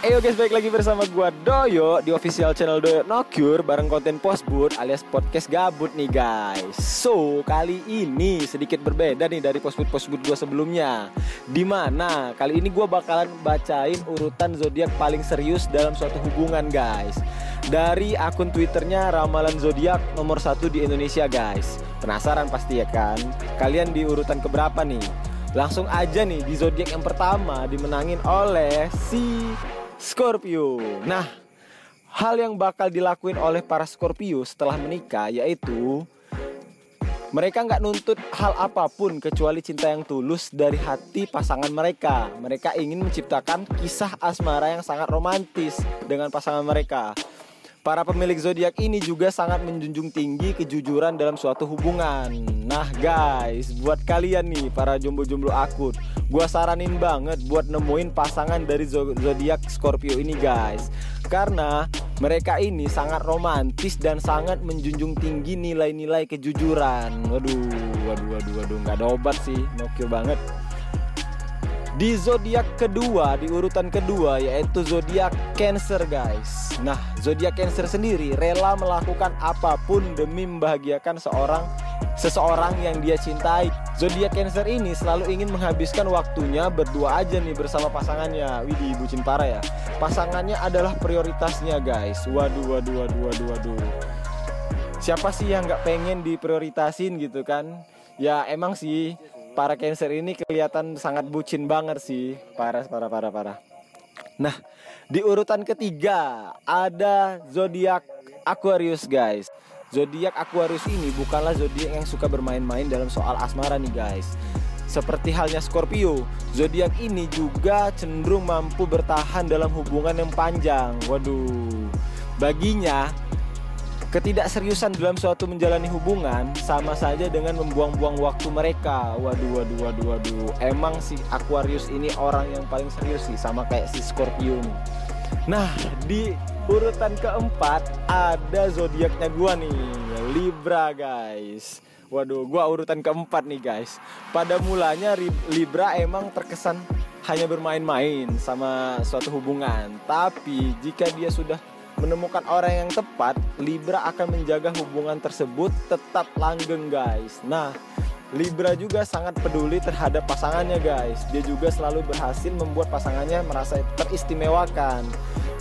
Ayo guys, balik lagi bersama gua Doyo di official channel Doyo No Cure bareng konten Postboot alias podcast gabut nih guys. So, kali ini sedikit berbeda nih dari Postboot Postboot gua sebelumnya. Di mana kali ini gua bakalan bacain urutan zodiak paling serius dalam suatu hubungan guys. Dari akun Twitternya Ramalan Zodiak nomor satu di Indonesia guys. Penasaran pasti ya kan? Kalian di urutan keberapa nih? Langsung aja nih di zodiak yang pertama dimenangin oleh si Scorpio. Nah, hal yang bakal dilakuin oleh para Scorpio setelah menikah yaitu mereka nggak nuntut hal apa pun kecuali cinta yang tulus dari hati pasangan mereka. Mereka ingin menciptakan kisah asmara yang sangat romantis dengan pasangan mereka. Para pemilik zodiak ini juga sangat menjunjung tinggi kejujuran dalam suatu hubungan. Nah, guys, buat kalian nih para jomblo-jomblo akut, gua saranin banget buat nemuin pasangan dari zodiak Scorpio ini, guys. Karena mereka ini sangat romantis dan sangat menjunjung tinggi nilai-nilai kejujuran. Waduh, waduh, waduh, waduh, nggak ada obat sih, nokil banget. Di zodiak kedua, di urutan kedua yaitu zodiak Cancer, guys. Nah, zodiak Cancer sendiri rela melakukan apa pun demi membahagiakan seorang seseorang yang dia cintai. Zodiak Cancer ini selalu ingin menghabiskan waktunya berdua aja nih bersama pasangannya. Widih, bucin parah ya. Pasangannya adalah prioritasnya, guys. Waduh, waduh, waduh, waduh, waduh. Siapa sih yang nggak pengen diprioritasin gitu kan? Ya emang sih para Cancer ini kelihatan sangat bucin banget sih, parah parah parah parah. Nah, di urutan ketiga ada zodiak Aquarius guys. Zodiak Aquarius ini bukanlah zodiak yang suka bermain-main dalam soal asmara nih guys. Seperti halnya Scorpio, zodiak ini juga cenderung mampu bertahan dalam hubungan yang panjang. Waduh. Baginya, Ketidakseriusan dalam suatu menjalani hubungan sama saja dengan membuang-buang waktu mereka. Waduh, waduh, waduh, waduh. Emang si Aquarius ini orang yang paling serius sih, sama kayak si Scorpio. Nah, di urutan keempat ada zodiaknya gua nih, Libra guys. Waduh, gua urutan keempat nih guys. Pada mulanya Libra emang terkesan hanya bermain-main sama suatu hubungan, tapi jika dia sudah menemukan orang yang tepat, Libra akan menjaga hubungan tersebut tetap langgeng, guys. Nah, Libra juga sangat peduli terhadap pasangannya, guys. Dia juga selalu berhasil membuat pasangannya merasa teristimewakan.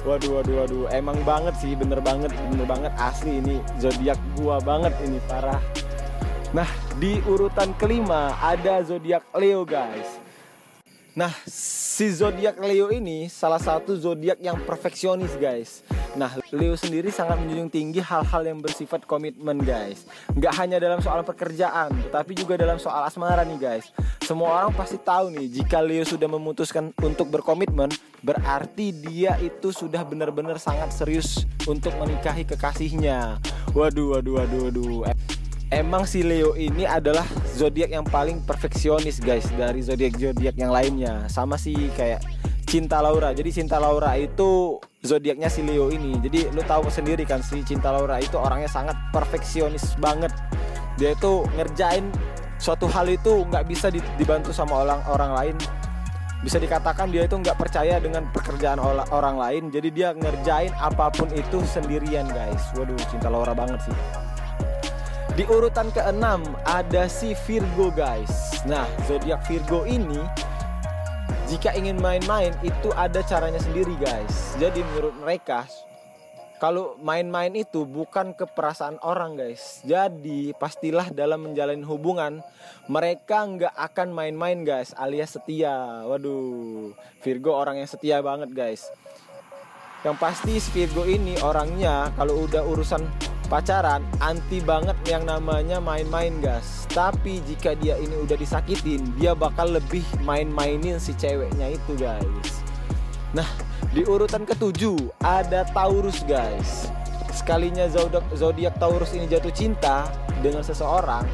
Waduh, waduh, waduh, emang banget sih, bener banget, bener banget asli ini zodiak gua banget ini parah. Nah, di urutan kelima ada zodiak Leo, guys. Nah, si zodiak Leo ini salah satu zodiak yang perfeksionis, guys. Nah, Leo sendiri sangat menjunjung tinggi hal-hal yang bersifat komitmen, guys. Nggak hanya dalam soal pekerjaan, tetapi juga dalam soal asmara nih, guys. Semua orang pasti tahu nih, jika Leo sudah memutuskan untuk berkomitmen, berarti dia itu sudah benar-benar sangat serius untuk menikahi kekasihnya. Waduh, waduh, waduh, waduh. Emang si Leo ini adalah zodiak yang paling perfeksionis guys dari zodiak-zodiak yang lainnya. Sama sih kayak Cinta Laura. Jadi Cinta Laura itu zodiaknya si Leo ini. Jadi lu tahu sendiri kan si Cinta Laura itu orangnya sangat perfeksionis banget. Dia itu ngerjain suatu hal itu nggak bisa dibantu sama orang orang lain. Bisa dikatakan dia itu nggak percaya dengan pekerjaan orang lain. Jadi dia ngerjain apa pun itu sendirian guys. Waduh, Cinta Laura banget sih. Di urutan keenam ada si Virgo guys. Nah, zodiak Virgo ini jika ingin main-main itu ada caranya sendiri guys. Jadi menurut mereka kalau main-main itu bukan keperasaan orang guys. Jadi pastilah dalam menjalani hubungan mereka nggak akan main-main guys alias setia. Waduh, Virgo orang yang setia banget guys. Yang pasti Virgo ini orangnya kalau udah urusan pacaran anti banget yang namanya main-main gas. Tapi jika dia ini udah disakitin dia bakal lebih main-mainin si ceweknya itu guys. Nah di urutan ketujuh ada Taurus guys. Sekalinya zodiak, zodiak Taurus ini jatuh cinta dengan seseorang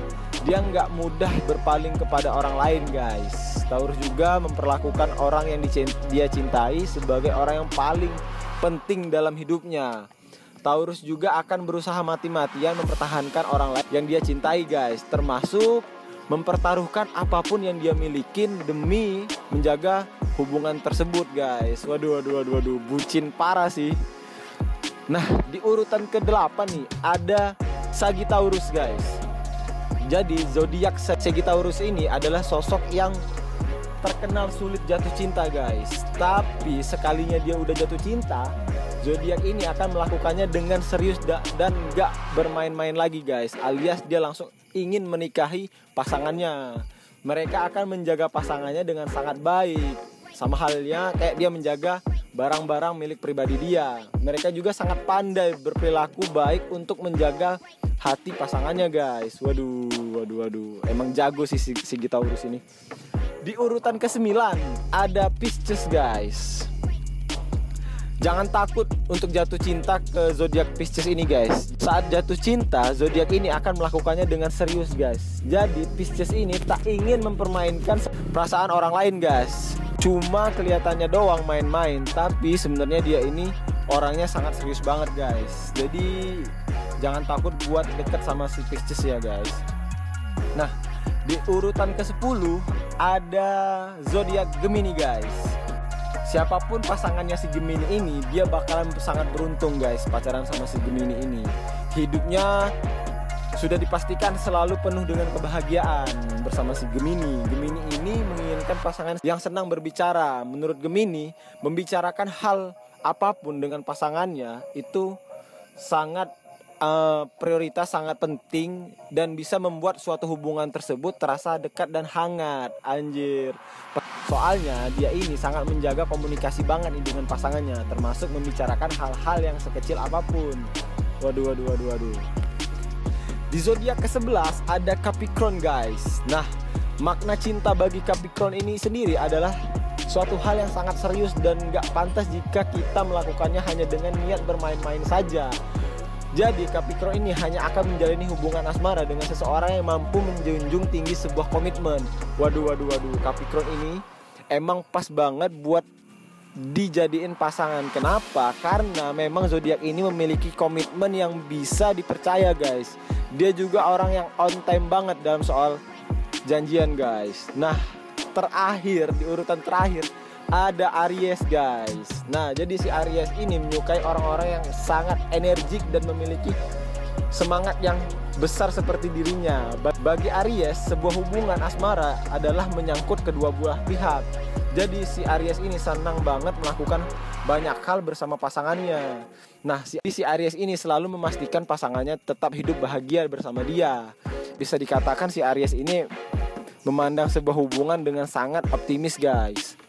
dia nggak mudah berpaling kepada orang lain guys. Taurus juga memperlakukan orang yang dia cintai sebagai orang yang paling penting dalam hidupnya Taurus juga akan berusaha mati-matian mempertahankan orang lain yang dia cintai guys Termasuk mempertaruhkan apa pun yang dia milikin demi menjaga hubungan tersebut guys. Waduh waduh waduh waduh bucin parah sih. Nah, di urutan ke-8 nih ada Sagittarius guys. Jadi zodiak Sagittarius ini adalah sosok yang terkenal sulit jatuh cinta guys. Tapi sekalinya dia udah jatuh cinta, zodiak ini akan melakukannya dengan serius dan gak bermain-main lagi guys. Alias dia langsung ingin menikahi pasangannya. Mereka akan menjaga pasangannya dengan sangat baik. Sama halnya kayak dia menjaga barang-barang milik pribadi dia. Mereka juga sangat pandai berperilaku baik untuk menjaga hati pasangannya, guys. Waduh, waduh, waduh. Emang jago sih si, si urus ini. Di urutan ke-9 ada Pisces, guys. Jangan takut untuk jatuh cinta ke zodiak Pisces ini guys. Saat jatuh cinta, zodiak ini akan melakukannya dengan serius guys. Jadi Pisces ini tak ingin mempermainkan perasaan orang lain guys cuma kelihatannya doang main-main tapi sebenarnya dia ini orangnya sangat serius banget guys jadi jangan takut buat deket sama si Pisces ya guys nah di urutan ke 10 ada zodiak Gemini guys siapa pun pasangannya si Gemini ini dia bakalan sangat beruntung guys pacaran sama si Gemini ini hidupnya sudah dipastikan selalu penuh dengan kebahagiaan bersama si Gemini. Gemini ini menginginkan pasangan yang senang berbicara. Menurut Gemini, membicarakan hal apa pun dengan pasangannya itu sangat uh, prioritas sangat penting dan bisa membuat suatu hubungan tersebut terasa dekat dan hangat. Anjir. Soalnya dia ini sangat menjaga komunikasi banget nih dengan pasangannya, termasuk membicarakan hal-hal yang sekecil apa pun. Waduh, waduh, waduh, waduh. Di zodiak ke-11 ada Capricorn guys. Nah, makna cinta bagi Capricorn ini sendiri adalah suatu hal yang sangat serius dan gak pantas jika kita melakukannya hanya dengan niat bermain-main saja. Jadi Capricorn ini hanya akan menjalani hubungan asmara dengan seseorang yang mampu menjunjung tinggi sebuah komitmen. Waduh, waduh, waduh, Capricorn ini emang pas banget buat dijadiin pasangan. Kenapa? Karena memang zodiak ini memiliki komitmen yang bisa dipercaya, guys dia juga orang yang on time banget dalam soal janjian guys nah terakhir di urutan terakhir ada Aries guys nah jadi si Aries ini menyukai orang-orang yang sangat energik dan memiliki semangat yang besar seperti dirinya bagi Aries sebuah hubungan asmara adalah menyangkut kedua belah pihak jadi si Aries ini senang banget melakukan banyak hal bersama pasangannya. Nah, si, si Aries ini selalu memastikan pasangannya tetap hidup bahagia bersama dia. Bisa dikatakan si Aries ini memandang sebuah hubungan dengan sangat optimis, guys.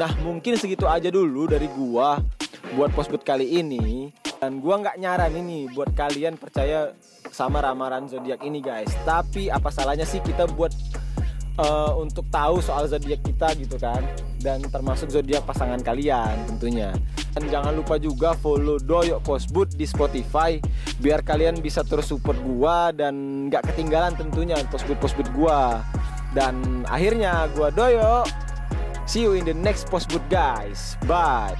Nah, mungkin segitu aja dulu dari gua buat postbud kali ini. Dan gua nggak nyaran ini buat kalian percaya sama ramalan zodiak ini, guys. Tapi apa salahnya sih kita buat uh, untuk tahu soal zodiak kita gitu kan dan termasuk zodiak pasangan kalian tentunya. Dan jangan lupa juga follow Doyok Postboot di Spotify biar kalian bisa terus support gua dan nggak ketinggalan tentunya postboot postboot gua. Dan akhirnya gua Doyok. See you in the next postboot guys. Bye.